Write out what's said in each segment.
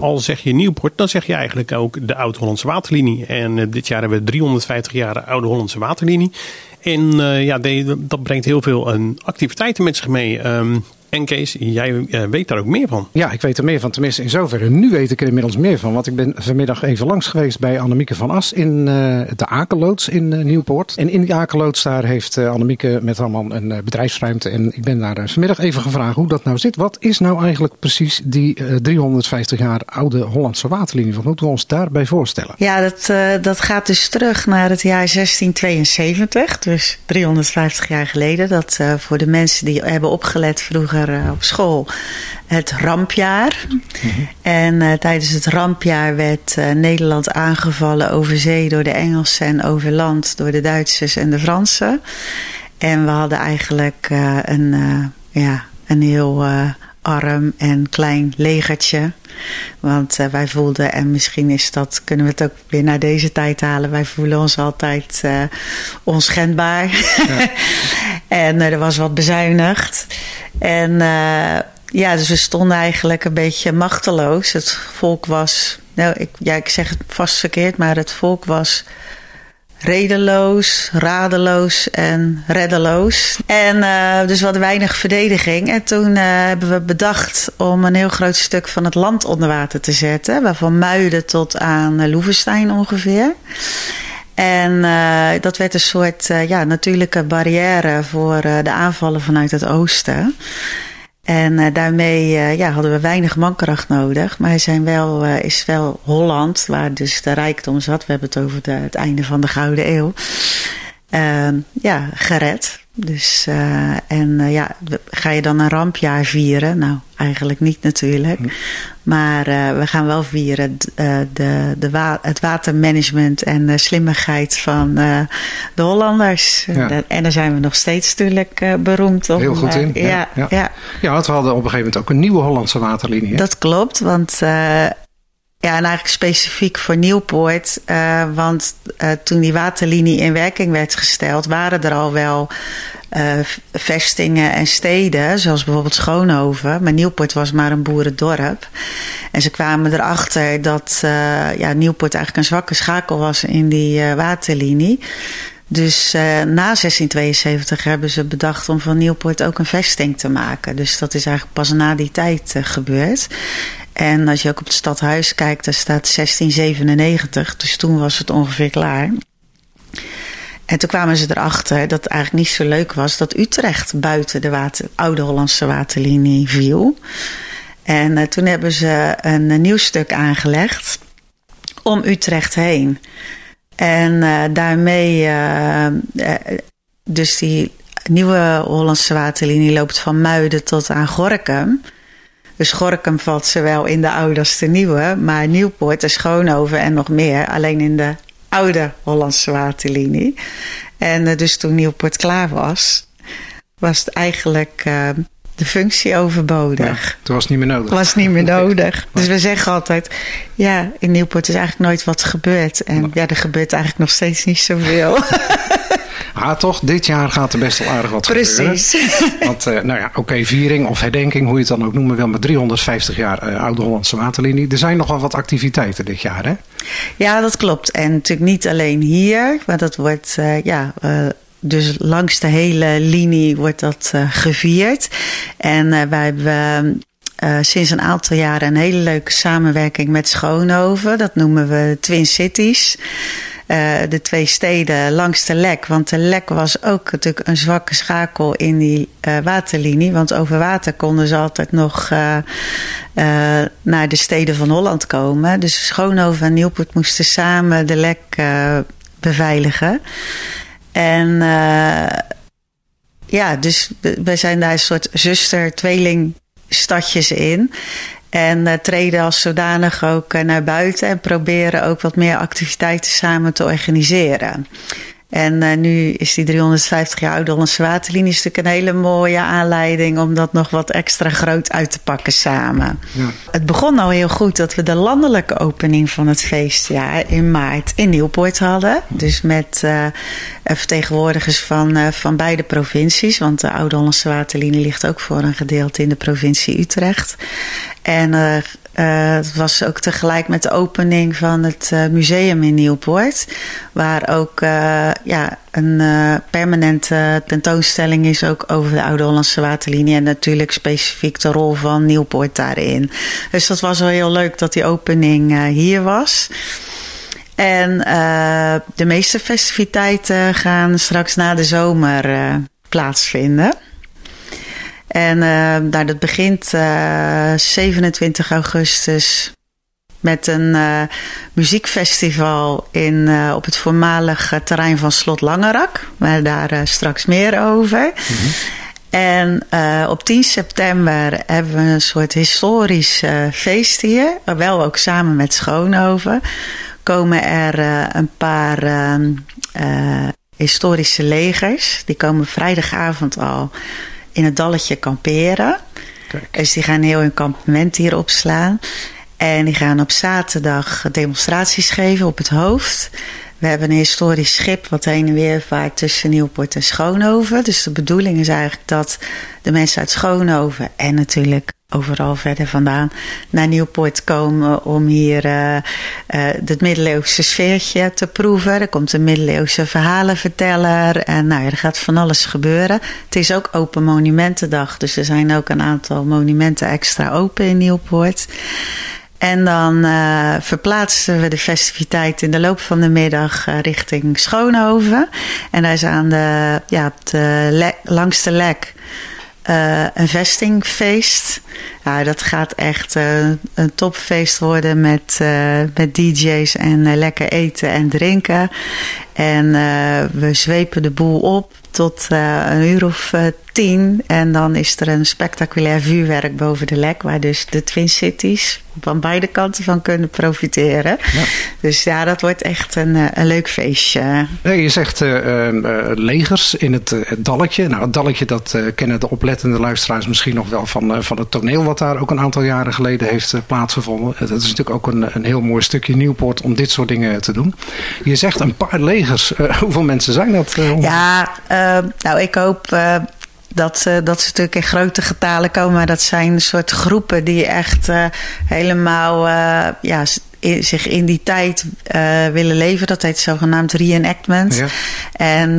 Al zeg je Nieuwpoort, dan zeg je eigenlijk ook de Oud-Hollandse Waterlinie. En uh, dit jaar hebben we 350 jaar Oude Hollandse Waterlinie. En uh, ja, dat brengt heel veel uh, activiteiten met zich mee. Um, en Kees, jij uh, weet daar ook meer van. Ja, ik weet er meer van. Tenminste, in zoverre. Nu weet ik er inmiddels meer van. Want ik ben vanmiddag even langs geweest bij Annemieke van As in uh, de Akerloods in uh, Nieuwpoort. En in die Akerloods daar heeft Annemieke met haar man een bedrijfsruimte. En ik ben daar vanmiddag even gevraagd hoe dat nou zit. Wat is nou eigenlijk precies die 350 jaar oude Hollandse waterlinie? Wat moeten we ons daarbij voorstellen? Ja, dat, dat gaat dus terug naar het jaar 1672. Dus 350 jaar geleden. Dat voor de mensen die hebben opgelet vroeger op school het rampjaar. En uh, tijdens het rampjaar werd uh, Nederland aangevallen over zee door de Engelsen en over land door de Duitsers en de Fransen. En we hadden eigenlijk een, ja, een heel arm en klein legertje. Want uh, wij voelden, en misschien is dat, kunnen we het ook weer naar deze tijd halen. Wij voelen ons altijd uh, onschendbaar. Ja. en uh, er was wat bezuinigd. En ja, dus we stonden eigenlijk een beetje machteloos. Het volk was, nou, ik, ja, ik zeg het vast verkeerd, maar het volk was redeloos, radeloos en reddeloos. En uh, dus hadden weinig verdediging. En toen uh, hebben we bedacht om een heel groot stuk van het land onder water te zetten. Waarvan Muiden tot aan Loevestein ongeveer. En dat werd een soort ja, natuurlijke barrière voor de aanvallen vanuit het oosten. En uh, daarmee uh, ja, hadden we weinig mankracht nodig. Maar zijn wel, uh, is wel Holland, waar dus de rijkdom zat. We hebben het over het einde van de Gouden Eeuw. Ehm, ja, gered. Dus, en ja, ga je dan een rampjaar vieren? Nou, eigenlijk niet natuurlijk. Hm. Maar we gaan wel vieren de, de wa het watermanagement en de slimmigheid van de Hollanders. Ja. En daar zijn we nog steeds natuurlijk beroemd op. Heel goed in. ja, ja. ja. ja want we hadden op een gegeven moment ook een nieuwe Hollandse waterlinie. Hè? Dat klopt, want ja, en eigenlijk specifiek voor Nieuwpoort. Uh, want uh, toen die waterlinie in werking werd gesteld, waren er al wel uh, vestingen en steden, zoals bijvoorbeeld Schoonhoven. Maar Nieuwpoort was maar een boerendorp. En ze kwamen erachter dat ja, Nieuwpoort eigenlijk een zwakke schakel was in die waterlinie. Dus na 1672 hebben ze bedacht om van Nieuwpoort ook een vesting te maken. Dus dat is eigenlijk pas na die tijd gebeurd. En als je ook op het stadhuis kijkt, daar staat 1697. Dus toen was het ongeveer klaar. En toen kwamen ze erachter dat het eigenlijk niet zo leuk was dat Utrecht buiten de oude Hollandse waterlinie viel. En uh, toen hebben ze een, een, nieuw stuk aangelegd om Utrecht heen. En uh, daarmee, dus die nieuwe Hollandse waterlinie loopt van Muiden tot aan Gorkum. Dus Gorkum valt zowel in de oude als de nieuwe. Maar Nieuwpoort en Schoonhoven en nog meer alleen in de oude Hollandse waterlinie. En uh, dus toen Nieuwpoort klaar was, was het eigenlijk uh, de functie overbodig. Ja, toen was het niet meer nodig. Was niet meer nodig. dus we zeggen altijd, ja, in Nieuwpoort is eigenlijk nooit wat gebeurd. En ja, er gebeurt eigenlijk nog steeds niet zoveel. Ah, toch, dit jaar gaat er best wel aardig wat Precies. gebeuren. Want, uh, nou ja, oké, okay, viering of herdenking, hoe je het dan ook noemen wil, met 350 jaar uh, Oude Hollandse Waterlinie. Er zijn nogal wat activiteiten dit jaar, hè? Ja, dat klopt. En natuurlijk niet alleen hier, maar dat wordt, uh, ja... dus langs de hele linie wordt dat gevierd. En wij hebben uh, sinds een aantal jaren een hele leuke samenwerking met Schoonhoven. Dat noemen we Twin Cities. Uh, de twee steden langs de lek. Want de lek was ook natuurlijk een zwakke schakel in die uh, waterlinie. Want over water konden ze altijd nog uh, naar de steden van Holland komen. Dus Schoonhoven en Nieuwpoort moesten samen de lek beveiligen. En ja, dus wij zijn daar een soort zuster-tweeling stadjes in. En uh, treden als zodanig ook uh, naar buiten en proberen ook wat meer activiteiten samen te organiseren. En uh, nu is die 350 jaar oude Hollandse waterlinie natuurlijk een hele mooie aanleiding om dat nog wat extra groot uit te pakken samen. Ja. Het begon al heel goed dat we de landelijke opening van het feestjaar in maart in Nieuwpoort hadden. Dus met uh, vertegenwoordigers van, uh, van beide provincies, want de oude Hollandse waterlinie ligt ook voor een gedeelte in de provincie Utrecht. En uh, het was ook tegelijk met de opening van het uh, museum in Nieuwpoort. Waar ook uh, ja, een permanente tentoonstelling is ook over de Oude Hollandse Waterlinie. En natuurlijk specifiek de rol van Nieuwpoort daarin. Dus dat was wel heel leuk dat die opening hier was. En de meeste festiviteiten gaan straks na de zomer plaatsvinden. En uh, nou, dat begint uh, eh, 27 augustus met een uh, muziekfestival in, op het voormalige terrein van Slot Langerak. Maar daar straks meer over. Mm -hmm. En op 10 september hebben we een soort historisch feest hier. Wel ook samen met Schoonhoven. Komen er een paar ehm, historische legers. Die komen vrijdagavond al in het dalletje kamperen. Kijk. Dus die gaan heel hun kampement hier opslaan. En die gaan op zaterdag demonstraties geven op het hoofd. We hebben een historisch schip wat heen en weer vaart tussen Nieuwpoort en Schoonhoven. Dus de bedoeling is eigenlijk dat de mensen uit Schoonhoven en natuurlijk overal verder vandaan naar Nieuwpoort komen om hier uh, uh, het middeleeuwse sfeertje te proeven. Er komt een middeleeuwse verhalenverteller en nou, er gaat van alles gebeuren. Het is ook Open Monumentendag, dus er zijn ook een aantal monumenten extra open in Nieuwpoort. En dan uh, verplaatsen we de festiviteit in de loop van de middag richting Schoonhoven. En daar is aan de, ja, op de lek uh, een vestingfeest. Ja, dat gaat echt een topfeest worden met, met DJ's en lekker eten en drinken. En we zwepen de boel op tot een uur of tien. En dan is er een spectaculair vuurwerk boven de lek, waar dus de Twin Cities van beide kanten van kunnen profiteren. Ja. Dus ja, dat wordt echt een, eh, een leuk feestje. Nee, je zegt legers in het, het, dalletje. Nou, het dalletje dat kennen de oplettende luisteraars misschien nog wel van, van het toneel wat daar ook een aantal jaren geleden heeft plaatsgevonden. Dat is natuurlijk ook een, een heel mooi stukje Nieuwpoort om dit soort dingen te doen. Je zegt een paar legers. hoeveel mensen zijn dat? ja, nou ik hoop dat, dat ze natuurlijk in grote getalen komen. Maar dat zijn een soort groepen die echt uh, helemaal uh, ja, in, zich in die tijd willen leven. Dat heet zogenaamd reenactment. Ja. En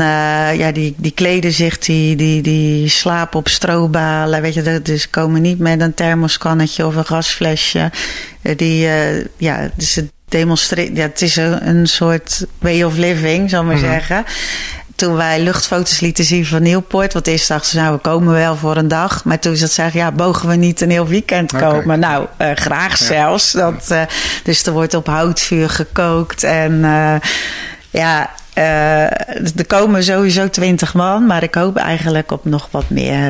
ja, die, die kleden zich, die, die, die slapen op strobalen. Weet je, dus komen niet met een thermoskannetje of een gasflesje. die, ja, dus het demonstreren. Ja, het is een, een soort way of living, zal ik maar mm -hmm. zeggen toen wij luchtfoto's lieten zien van Nieuwpoort. Want eerst dachten ze, nou, we komen wel voor een dag. Maar toen ze dat zeggen, ja, mogen we niet een heel weekend komen? Okay. Nou, uh, graag ja. zelfs. Dat, uh, dus er wordt op houtvuur gekookt. En uh, ja, er komen sowieso twintig man. Maar ik hoop eigenlijk op nog wat meer.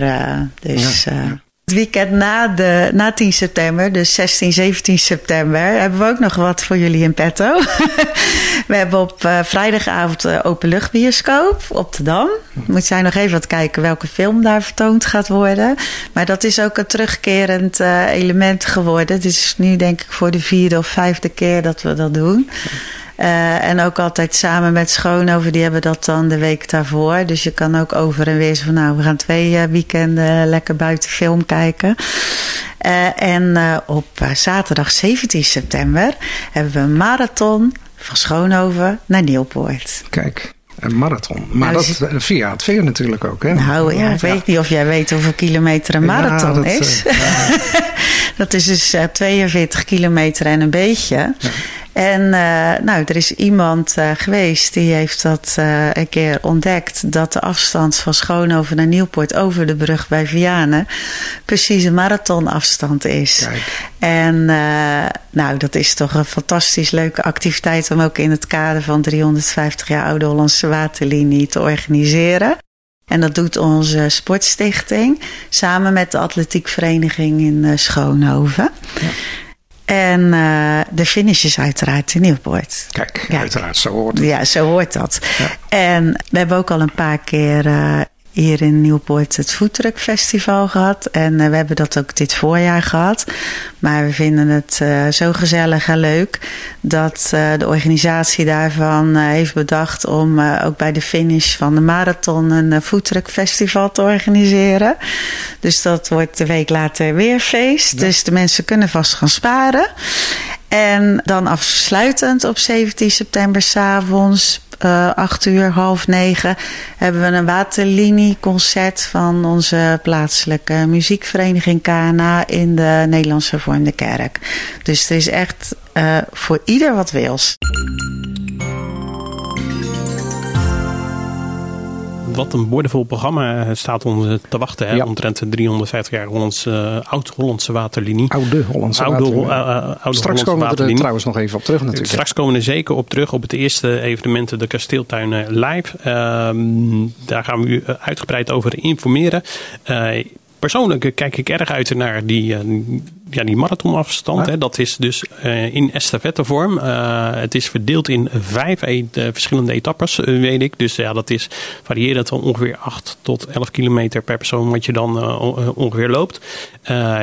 dus... Ja. Het weekend na, de, na 10 september, dus 16, 17 september, hebben we ook nog wat voor jullie in petto. we hebben op uh, vrijdagavond uh, openluchtbioscoop op de Dam. Moet zijn nog even wat kijken welke film daar vertoond gaat worden. Maar dat is ook een terugkerend uh, element geworden. Het is nu denk ik voor de vierde of vijfde keer dat we dat doen. Uh, en ook altijd samen met Schoonover, die hebben dat dan de week daarvoor. Dus je kan ook over en weer van nou, we gaan twee uh, weekenden lekker buiten film kijken. Uh, en op zaterdag 17 september hebben we een marathon van Schoonhoven naar Nieuwpoort. Kijk. Een marathon. Maar nou, dat via het veer natuurlijk ook, hè? Nou ja, ik ja. weet niet of jij weet hoeveel kilometer een marathon ja, dat, is. Uh, ja. dat is dus uh, 42 kilometer en een beetje. En uh, nou, er is iemand uh, geweest die heeft dat uh, een keer ontdekt. Dat de afstand van Schoonhoven naar Nieuwpoort over de brug bij Vianen precies een marathonafstand is. Kijk. En nou, dat is toch een fantastisch leuke activiteit om ook in het kader van 350 jaar Oude Hollandse Waterlinie te organiseren. En dat doet onze sportstichting samen met de atletiekvereniging in Schoonhoven. Ja. En de finish is uiteraard in Nieuwpoort. Kijk, uiteraard, zo hoort het. Ja, zo hoort dat. En we hebben ook al een paar keer hier in Nieuwpoort het Foodtruck Festival gehad. En eh, we hebben dat ook dit voorjaar gehad. Maar we vinden het uh, zo gezellig en leuk dat uh, de organisatie daarvan heeft bedacht om ook bij de finish van de marathon een Foodtruck Festival te organiseren. Dus dat wordt de week later weer feest. Dus de mensen kunnen vast gaan sparen. En dan afsluitend op 17 september s'avonds uh, acht uur, half negen, hebben we een waterlinieconcert van onze plaatselijke muziekvereniging KNA in de Nederlandse Hervormde Kerk. Dus er is echt uh, voor ieder wat wils. Wat een boordevol programma eh, staat ons te wachten. Hè? Ja. Omtrent de 350 jaar Hollands, uh, Oud-Hollandse waterlinie. Oude Hollandse oude, waterlinie. Uh, oude Straks komen we er trouwens nog even op terug natuurlijk. Straks komen we er zeker op terug op het eerste evenement, de Kasteeltuin Live. Ehm, daar gaan we u uitgebreid over informeren persoonlijk kijk ik erg uit naar die, ja, die marathonafstand. Hè. Dat is dus uh, in estafettevorm. Uh, het is verdeeld in vijf e verschillende etappes, weet ik. Dus ja, dat is varierend van ongeveer 8 tot 11 kilometer per persoon wat je dan ongeveer loopt.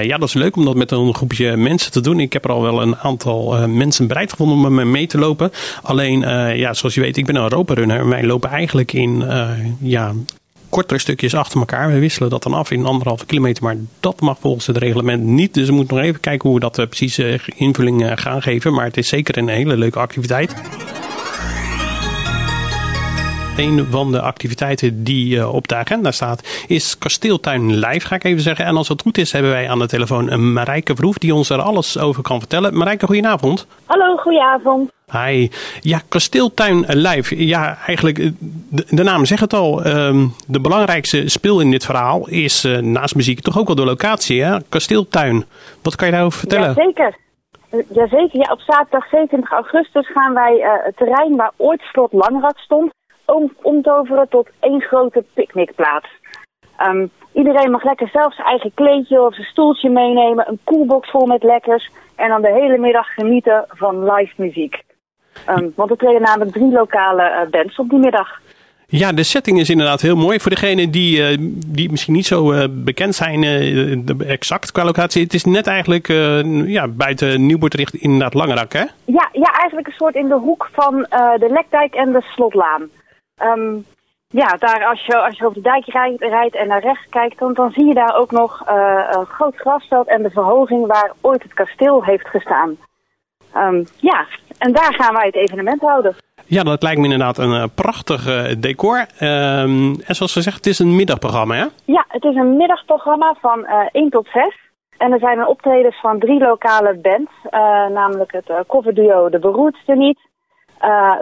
ja, dat is leuk om dat met een groepje mensen te doen. Ik heb er al wel een aantal mensen bereid gevonden om met me mee te lopen. Alleen, ja, zoals je weet, ik ben een Europa-runner. Wij lopen eigenlijk in ja, kortere stukjes achter elkaar. We wisselen dat dan af in anderhalve kilometer, maar dat mag volgens het reglement niet. Dus we moeten nog even kijken hoe we dat uh, precies uh, invulling uh, gaan geven. Maar het is zeker een hele leuke activiteit. Een van de activiteiten die op de agenda staat is Kasteeltuin Live, ga ik even zeggen. En als het goed is, hebben wij aan de telefoon Marijke Vroef, die ons er alles over kan vertellen. Marijke, goedenavond. Hallo, goedenavond. Hi. Ja, Kasteeltuin Live. Ja, eigenlijk, eh, de, naam zegt het al. Um, de belangrijkste speel in dit verhaal is uh, naast muziek toch ook wel de locatie, hè? Kasteeltuin. Wat kan je daarover vertellen? Jazeker. Jazeker. Ja, op zaterdag 27 augustus gaan wij uh, het terrein waar ooit slot Langrak stond, om, omtoveren tot één grote picknickplaats. Um, iedereen mag lekker zelf zijn eigen kleedje of zijn stoeltje meenemen, een koelbox vol met lekkers en dan de hele middag genieten van live muziek. Um, want er treden namelijk drie lokale uh, bands op die middag. Ja, de setting is inderdaad heel mooi. Voor degenen die, uh, die misschien niet zo uh, bekend zijn, exact qua locatie. Het is net eigenlijk ja, buiten Nieuwpoort inderdaad Langerak, hè? Ja, ja, eigenlijk een soort in de hoek van de Lekdijk en de Slotlaan. Um, ja, daar als je, als je over de dijk rijdt, rijdt en naar rechts kijkt, dan, dan zie je daar ook nog een groot grasveld en de verhoging waar ooit het kasteel heeft gestaan. Um, ja, en daar gaan wij het evenement houden. Ja, dat lijkt me inderdaad een uh, prachtig uh, decor. Um, en zoals gezegd, het is een middagprogramma, hè? Ja, het is een middagprogramma van uh, eh, 1 tot 6. En er zijn optredens van drie lokale bands. namelijk het coverduo De Beroerdste Niet,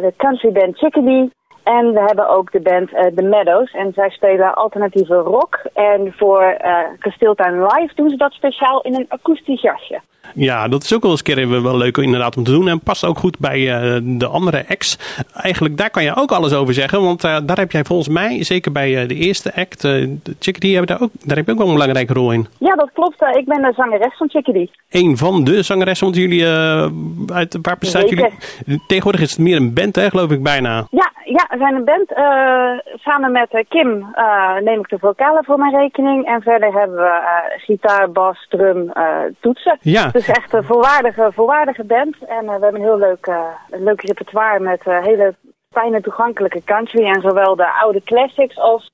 de country band Chickadee en we hebben ook de band The Meadows. En zij spelen alternatieve rock. En voor Kasteeltuin Live doen ze dat speciaal in een akoestisch jasje. Ja, dat is ook wel eens een keer wel leuk inderdaad om te doen. En past ook goed bij uh, de andere acts. Eigenlijk daar kan je ook alles over zeggen. Want uh, daar heb jij volgens mij, zeker bij uh, de eerste act, uh, Chickadee, hebben daar, ook, daar heb je ook wel een belangrijke rol in. Ja, dat klopt. ik ben de zangeres van Chickadee. Een van de zangeressen, want jullie, uit, waar bestaat jullie? Tegenwoordig is het meer een band, hè, geloof ik bijna. Ja, ja we zijn een band. samen met Kim neem ik de vocalen voor mijn rekening. En verder hebben we gitaar, bas, drum, toetsen. Ja. Dus echt een volwaardige, volwaardige band. En we hebben een heel leuk, uh, leuk repertoire met hele fijne toegankelijke country. En zowel de oude classics als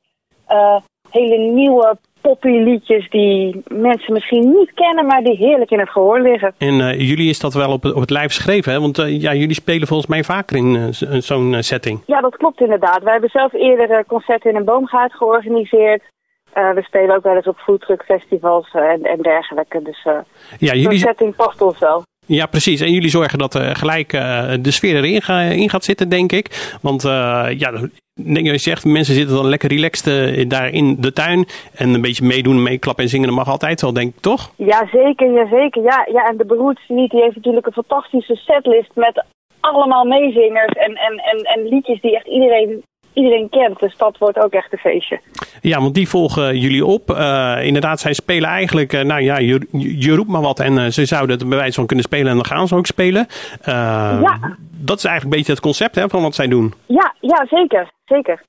hele nieuwe poppy liedjes die mensen misschien niet kennen, maar die heerlijk in het gehoor liggen. En jullie is dat wel op, op het lijf geschreven, hè? Want ja, jullie spelen volgens mij vaker in zo'n setting. Ja, dat klopt inderdaad. Wij hebben zelf eerder concerten in een boomgaard georganiseerd. We spelen ook wel eens op foodtruckfestivals en, en dergelijke. Dus ja, jullie... setting past ons wel. Ja, precies. En jullie zorgen dat uh, gelijk de sfeer erin in gaat zitten, denk ik. Want ja, denk je zegt, mensen zitten dan lekker relaxed daar in de tuin. En een beetje meedoen, meeklappen en zingen, dat mag altijd wel, denk ik, toch? Ja, zeker. Ja. Ja, ja, en de Beroerdste niet, die heeft natuurlijk een fantastische setlist met allemaal meezingers en, en, en, en liedjes die echt iedereen iedereen kent. Dus dat wordt ook echt een feestje. Ja, want die volgen jullie op. inderdaad, zij spelen eigenlijk, nou ja, je, je roept maar wat en ze zouden het bij wijze van kunnen spelen en dan gaan ze ook spelen. ja. Dat is eigenlijk een beetje het concept hè, van wat zij doen. Ja, ja zeker. zeker.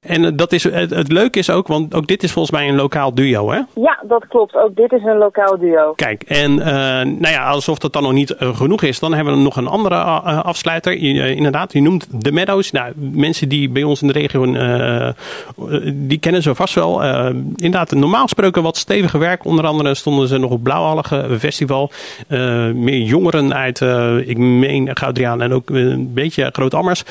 En eh, dat is, het, het leuke is ook, want ook dit is volgens mij een lokaal duo, hè? Ja, dat klopt. Ook dit is een lokaal duo. Kijk, en uh, nou ja, alsof dat dan nog niet uh, genoeg is, dan hebben we nog een andere uh, afsluiter. inderdaad, je noemt de Meadows. Nou, mensen die bij ons in de regio, die kennen ze vast wel. inderdaad, normaal gesproken wat stevige werk. Onder andere stonden ze nog op Blauwallige Festival. meer jongeren uit, ik meen Goudriaan en ook een beetje Groot Ammers.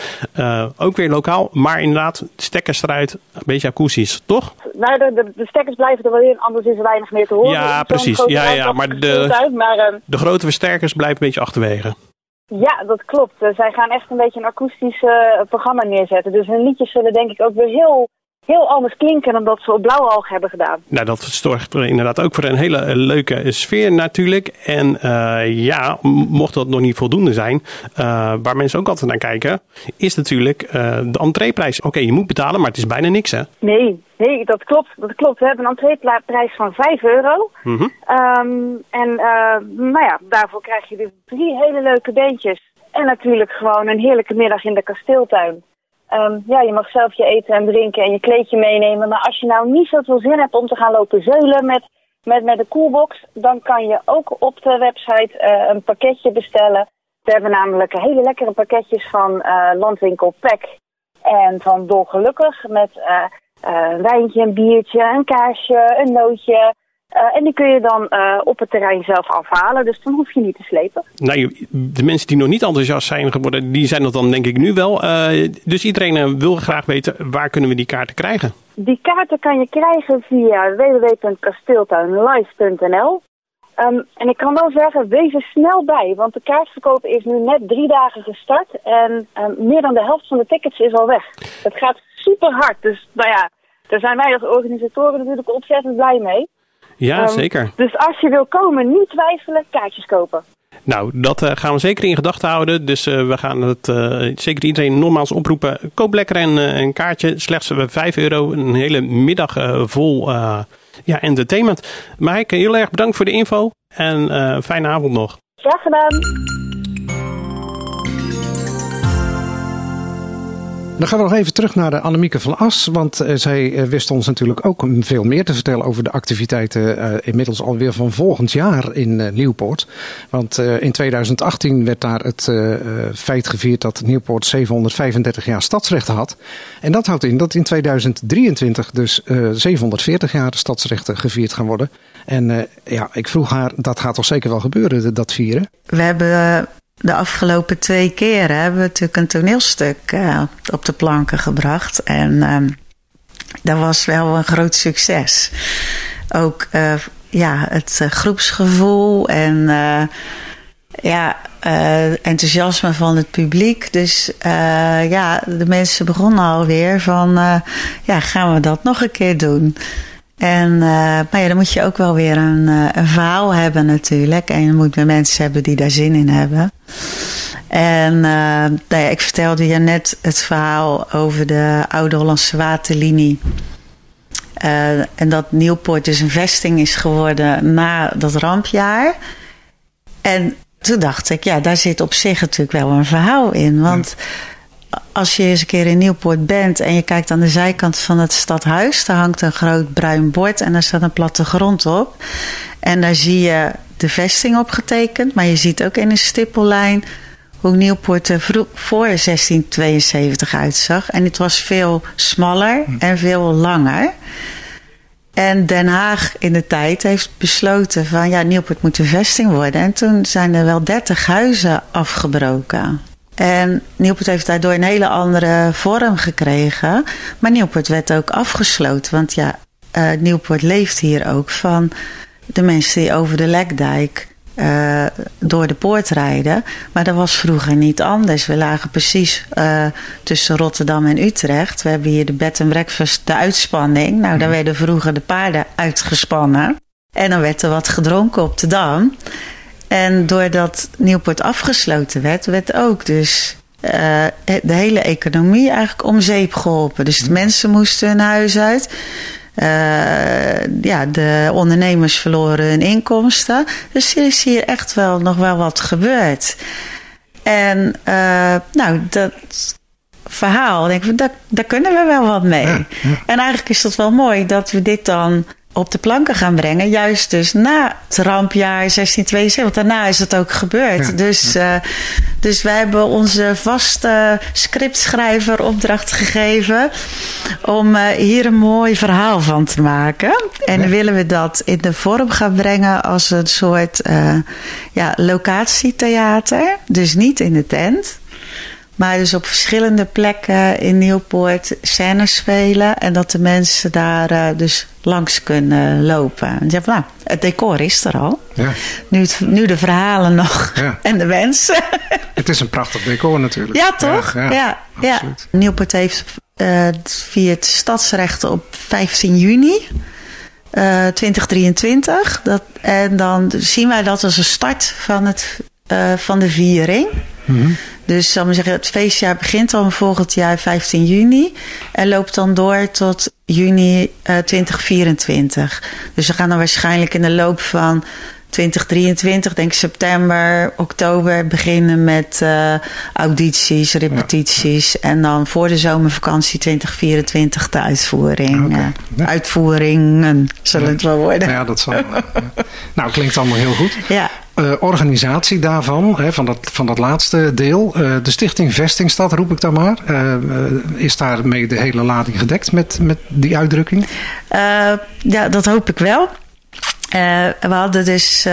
ook weer lokaal, maar inderdaad, stekkers eruit, een beetje akoestisch, toch? Nou, de, de, stekkers blijven er wel in, anders is er weinig meer te horen. Ja, precies. Ja, ja, maar de, maar, ehm, de grote versterkers blijven een beetje achterwege. Ja, dat klopt. zij gaan echt een beetje een akoestisch uh, programma neerzetten. Dus hun liedjes zullen denk ik ook weer heel heel anders klinken dan dat ze op Blauwalg hebben gedaan. Nou, dat zorgt er inderdaad ook voor een hele eh, leuke sfeer natuurlijk. En uh, ja, mocht dat nog niet voldoende zijn, uh, waar mensen ook altijd naar kijken, is natuurlijk uh, de entreeprijs. Oké, je moet betalen, maar het is bijna niks hè? Nee, nee, dat klopt. Dat klopt. We hebben een entreeprijs van 5 euro. Mm -hmm. um, en nou ja, daarvoor krijg je dus drie hele leuke beentjes. En natuurlijk gewoon een heerlijke middag in de kasteeltuin. Um, ja, je mag zelf je eten en drinken en je kleedje meenemen. Maar als je nou niet zoveel zin hebt om te gaan lopen zeulen met, met, met de coolbox, dan kan je ook op de website uh, een pakketje bestellen. We hebben namelijk hele lekkere pakketjes van uh, Landwinkel Pack en van Dolgelukkig met uh, een wijntje, een biertje, een kaarsje, een nootje, uh, en die kun je dan uh, op het terrein zelf afhalen, dus dan hoef je niet te slepen. Nou, de mensen die nog niet enthousiast zijn geworden, die zijn dat dan denk ik nu wel. Uh, dus iedereen wil graag weten, waar kunnen we die kaarten krijgen? Die kaarten kan je krijgen via www.kasteeltuinlive.nl. Um, en ik kan wel zeggen, wees er snel bij, want de kaartverkoop is nu net drie dagen gestart. En um, meer dan de helft van de tickets is al weg. Het gaat super hard, dus nou ja, daar zijn wij als organisatoren natuurlijk ontzettend blij mee. Ja, um, zeker. Dus als je wil komen, niet twijfelen, kaartjes kopen. Nou, dat uh, gaan we zeker in gedachten houden. Dus uh, we gaan het uh, zeker iedereen nogmaals oproepen. Koop lekker een, een kaartje. Slechts 5 euro. Een hele middag vol ja, entertainment. Maaike, heel erg bedankt voor de info. En fijne avond nog. Graag gedaan. Dan gaan we nog even terug naar de Annemieke van As. Want uh, zij uh, wist ons natuurlijk ook veel meer te vertellen over de activiteiten. Inmiddels alweer van volgend jaar in Nieuwpoort. Want in 2018 werd daar het feit gevierd dat Nieuwpoort 735 jaar stadsrechten had. En dat houdt in dat in 2023 dus 740 jaar stadsrechten gevierd gaan worden. En ja, ik vroeg haar, dat gaat toch zeker wel gebeuren, dat vieren? We hebben de afgelopen twee keren hebben we natuurlijk een toneelstuk uh, op de planken gebracht. En uh, dat was wel een groot succes. Ook uh, ja, het uh, groepsgevoel en ja, enthousiasme van het publiek. Dus ja, de mensen begonnen alweer van ja, gaan we dat nog een keer doen? En uh, maar ja, dan moet je ook wel weer een, uh, een verhaal hebben natuurlijk. En je moet weer mensen hebben die daar zin in hebben. En uh, nou ja, ik vertelde je net het verhaal over de Oude Hollandse Waterlinie. en dat Nieuwpoort dus een vesting is geworden na dat rampjaar. En toen dacht ik, ja, daar zit op zich natuurlijk wel een verhaal in. Want... als je eens een keer in Nieuwpoort bent en je kijkt aan de zijkant van het stadhuis, daar hangt een groot bruin bord en daar staat een plattegrond op. En daar zie je de vesting op getekend, maar je ziet ook in een stippellijn hoe Nieuwpoort er voor 1672 uitzag. En het was veel smaller hm. en veel langer. En Den Haag in de tijd heeft besloten van ja, Nieuwpoort moet een vesting worden. En toen zijn er wel 30 huizen afgebroken. En Nieuwpoort heeft daardoor een hele andere vorm gekregen. Maar Nieuwpoort werd ook afgesloten. Want ja, uh, Nieuwpoort leeft hier ook van de mensen die over de Lekdijk uh, door de poort rijden. Maar dat was vroeger niet anders. We lagen precies uh, tussen Rotterdam en Utrecht. We hebben hier de bed and breakfast, de uitspanning. Nou, daar mhm. werden vroeger de paarden uitgespannen. En dan werd er wat gedronken op de dam. En doordat Nieuwpoort afgesloten werd, werd ook dus de hele economie eigenlijk om zeep geholpen. Dus de mhm. mensen moesten hun huis uit. ja, de ondernemers verloren hun inkomsten. Dus er is hier echt wel nog wel wat gebeurd. En nou, dat verhaal, denk ik, daar, daar kunnen we wel wat mee. En eigenlijk is dat wel mooi dat we dit dan op de planken gaan brengen. Juist dus na het rampjaar 1672. Want daarna is het ook gebeurd. dus, uh, dus wij hebben onze vaste scriptschrijver opdracht gegeven. om uh, hier een mooi verhaal van te maken. En dan willen we dat in de vorm gaan brengen als een soort uh, ja, locatietheater. Dus niet in de tent. Maar dus op verschillende plekken in Nieuwpoort scènes spelen. En dat de mensen daar uh, dus langs kunnen lopen. En zeggen, nou, het decor is er al. Ja. Nu, nu de verhalen nog ja. en de mensen. Het is een prachtig decor natuurlijk. Ja, toch? Ja, ja, ja. Nieuwpoort heeft uh, viert stadsrechten op 15 juni. Uh, eh, 2023. Dat, en dan zien wij dat als een start van, het, uh, van de viering. Mm -hmm. Dus zal maar zeggen, het feestjaar begint dan volgend jaar 15 juni en loopt dan door tot juni uh, eh, 2024. Dus we gaan dan waarschijnlijk in de loop van 2023, denk september, oktober, beginnen met uh, audities, repetities. En dan voor de zomervakantie 2024 de uitvoering. Okay. Uh, Uitvoeringen zullen het wel worden. Ja, dat zal. nou, klinkt allemaal heel goed. Ja. Uh, organisatie daarvan, hè, van, dat, van dat laatste deel. Uh, de Stichting Vestingstad, roep ik dan maar. Uh, is daarmee de hele lading gedekt met, met die uitdrukking? ja, dat hoop ik wel. we hadden dus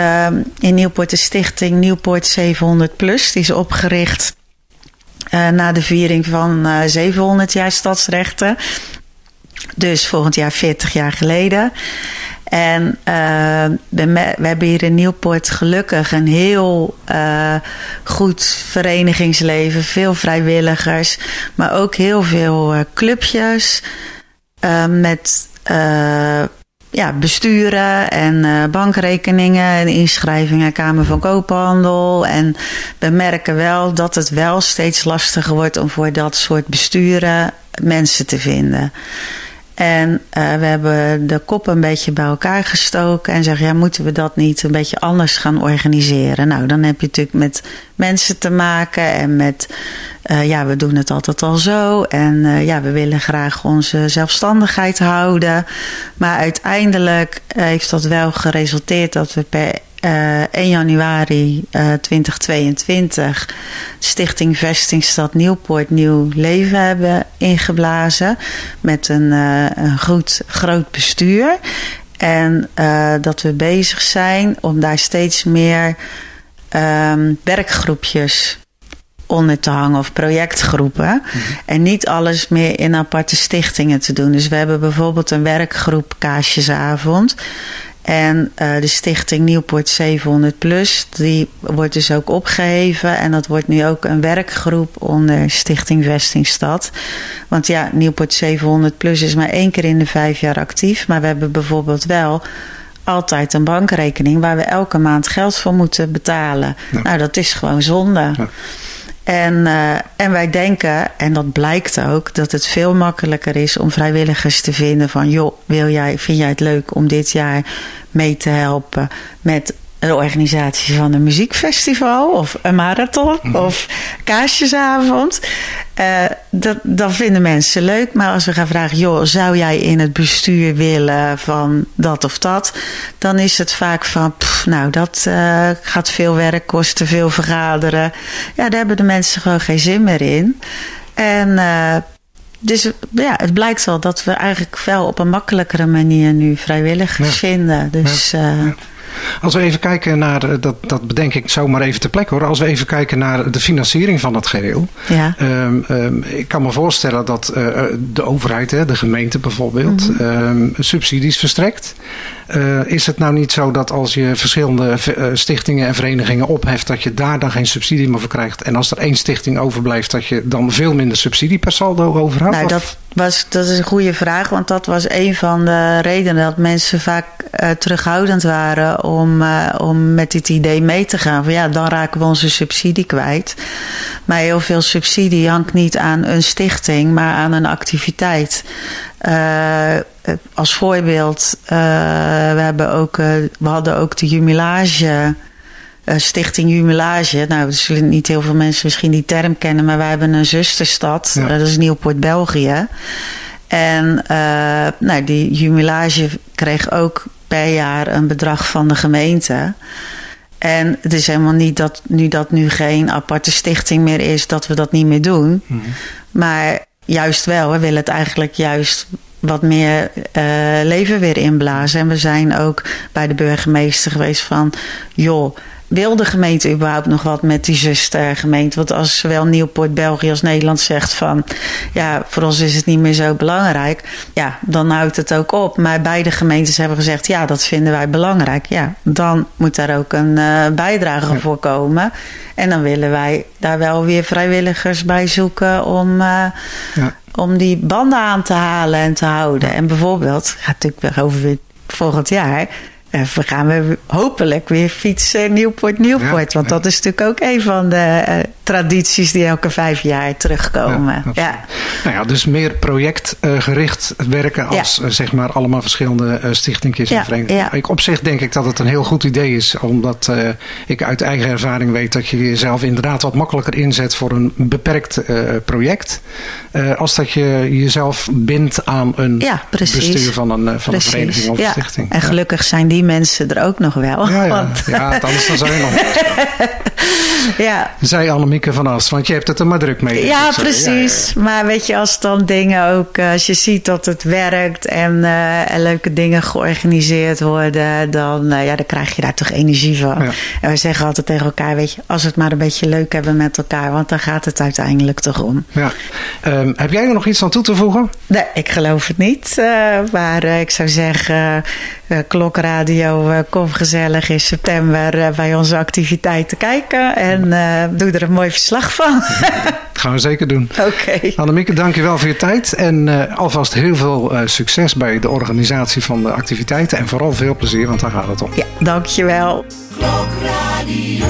in Nieuwpoort de stichting Nieuwpoort 700 Plus. Die is opgericht na de viering van 700 jaar stadsrechten. Dus volgend jaar 40 jaar geleden. En uh, we, hebben hier in Nieuwpoort gelukkig een heel uh, goed verenigingsleven. Veel vrijwilligers, maar ook heel veel uh, clubjes met ja, besturen en bankrekeningen en inschrijvingen, Kamer van Koophandel. En we merken wel dat het wel steeds lastiger wordt om voor dat soort besturen mensen te vinden. En uh, we hebben de kop een beetje bij elkaar gestoken en zeggen: ja, moeten we dat niet een beetje anders gaan organiseren? Nou, dan heb je natuurlijk met mensen te maken en met, uh, ja, we doen het altijd al zo en uh, ja, we willen graag onze zelfstandigheid houden. Maar uiteindelijk heeft dat wel geresulteerd dat we per uh, eh, 1 januari uh, eh, 2022 Stichting Vestingstad Nieuwpoort Nieuw Leven hebben ingeblazen. Met een, uh, een goed, groot bestuur. En dat we bezig zijn om daar steeds meer um, werkgroepjes onder te hangen of projectgroepen. Mhm. En niet alles meer in aparte stichtingen te doen. Dus we hebben bijvoorbeeld een werkgroep Kaasjesavond. En uh, de stichting Nieuwpoort 700 Plus, die wordt dus ook opgeheven. En dat wordt nu ook een werkgroep onder Stichting Vestingstad. Want ja, Nieuwpoort 700 Plus is maar één keer in de vijf jaar actief. Maar we hebben bijvoorbeeld wel altijd een bankrekening waar we elke maand geld voor moeten betalen. Nou, dat is gewoon zonde. Ja. En, uh, en wij denken, en dat blijkt ook, dat het veel makkelijker is om vrijwilligers te vinden van joh, wil jij, vind jij het leuk om dit jaar mee te helpen met de organisatie van een muziekfestival of een marathon mhm. of kaarsjesavond. Uh, dat, dat vinden mensen leuk. Maar als we gaan vragen, joh, zou jij in het bestuur willen van dat of dat? Dan is het vaak van, nou, dat uh, gaat veel werk kosten, veel vergaderen. Ja, daar hebben de mensen gewoon geen zin meer in. En uh, dus ja, het blijkt wel dat we eigenlijk wel op een makkelijkere manier nu vrijwilligers vinden. Dus ja. Als we even kijken naar, eh, dat, dat bedenk ik zomaar even te plek hoor. Als we even kijken naar de financiering van dat geheel. Ja. Um, um, ik kan me voorstellen dat uh, de overheid, hè, de gemeente bijvoorbeeld, mm -hmm. um, subsidies verstrekt. Is het nou niet zo dat als je verschillende stichtingen en verenigingen opheft, dat je daar dan geen subsidie meer voor krijgt? En als er één stichting overblijft, dat je dan veel minder subsidie per saldo overhoudt? Nou, dat, was, dat is een goede vraag, want dat was een van de redenen dat mensen vaak uh, terughoudend waren om, uh, om met dit idee mee te gaan. Van ja, dan raken we onze subsidie kwijt. Maar heel veel subsidie hangt niet aan een stichting, maar aan een activiteit. Uh, als voorbeeld, we, hebben ook, we hadden ook de Jumelage. Stichting Jumelage. Nou, er zullen niet heel veel mensen misschien die term kennen, maar wij hebben een zusterstad. Ja. dat is Nieuwpoort, België. En nou, die Jumelage kreeg ook per jaar een bedrag van de gemeente. En het is helemaal niet dat nu dat nu geen aparte stichting meer is, dat we dat niet meer doen. Mhm. Maar juist wel, we willen het eigenlijk juist wat meer uh, leven weer inblazen. En we zijn ook bij de burgemeester geweest van, joh wil de gemeente überhaupt nog wat met die zustergemeente? Want als zowel Nieuwpoort, België als Nederland zegt van... ja, voor ons is het niet meer zo belangrijk... ja, dan houdt het ook op. Maar beide gemeentes hebben gezegd... ja, dat vinden wij belangrijk. Ja, dan moet daar ook een uh, bijdrage voor komen. En dan willen wij daar wel weer vrijwilligers bij zoeken... om, uh, ja. om die banden aan te halen en te houden. En bijvoorbeeld, gaat natuurlijk weer over volgend jaar we gaan we hopelijk weer fietsen Nieuwpoort-Nieuwpoort. want dat is natuurlijk ook een van de uh, tradities die elke vijf jaar terugkomen. Ja, Nou ja, dus meer projectgericht werken als eh, zeg maar allemaal verschillende uh, stichtingjes en verenigingen. Ik, op zich denk ik dat het een heel goed idee is. Omdat ik uit eigen ervaring weet dat je jezelf inderdaad wat makkelijker inzet voor een beperkt project. als dat je jezelf bindt aan een bestuur van een, van een vereniging of stichting. En gelukkig zijn die mensen er ook nog wel. Ja, ja. Want... ja anders dan zou je nog ja. Zij Annemieke van Ast, want je hebt het er maar druk mee. Ja, precies. Maar weet je, als dan dingen ook, eh, als je ziet dat het werkt en, uh, en leuke dingen georganiseerd worden, dan, uh, ja, dan krijg je daar toch energie van. En we zeggen altijd tegen elkaar, weet je, als we het maar een beetje leuk hebben met elkaar, want dan gaat het uiteindelijk toch om. Ja. Um, heb jij er nog iets aan toe te voegen? Nee, ik geloof het niet. maar ik zou zeggen, klokradio, kom gezellig in september bij onze activiteiten kijken. En uh, doe er een mooi verslag van. Dat gaan we zeker doen. Oké. Okay. Annemieke, dankjewel voor je tijd. En uh, alvast heel veel uh, succes bij de organisatie van de activiteiten. En vooral veel plezier, want daar gaat het om. Ja, dankjewel. Klokradio.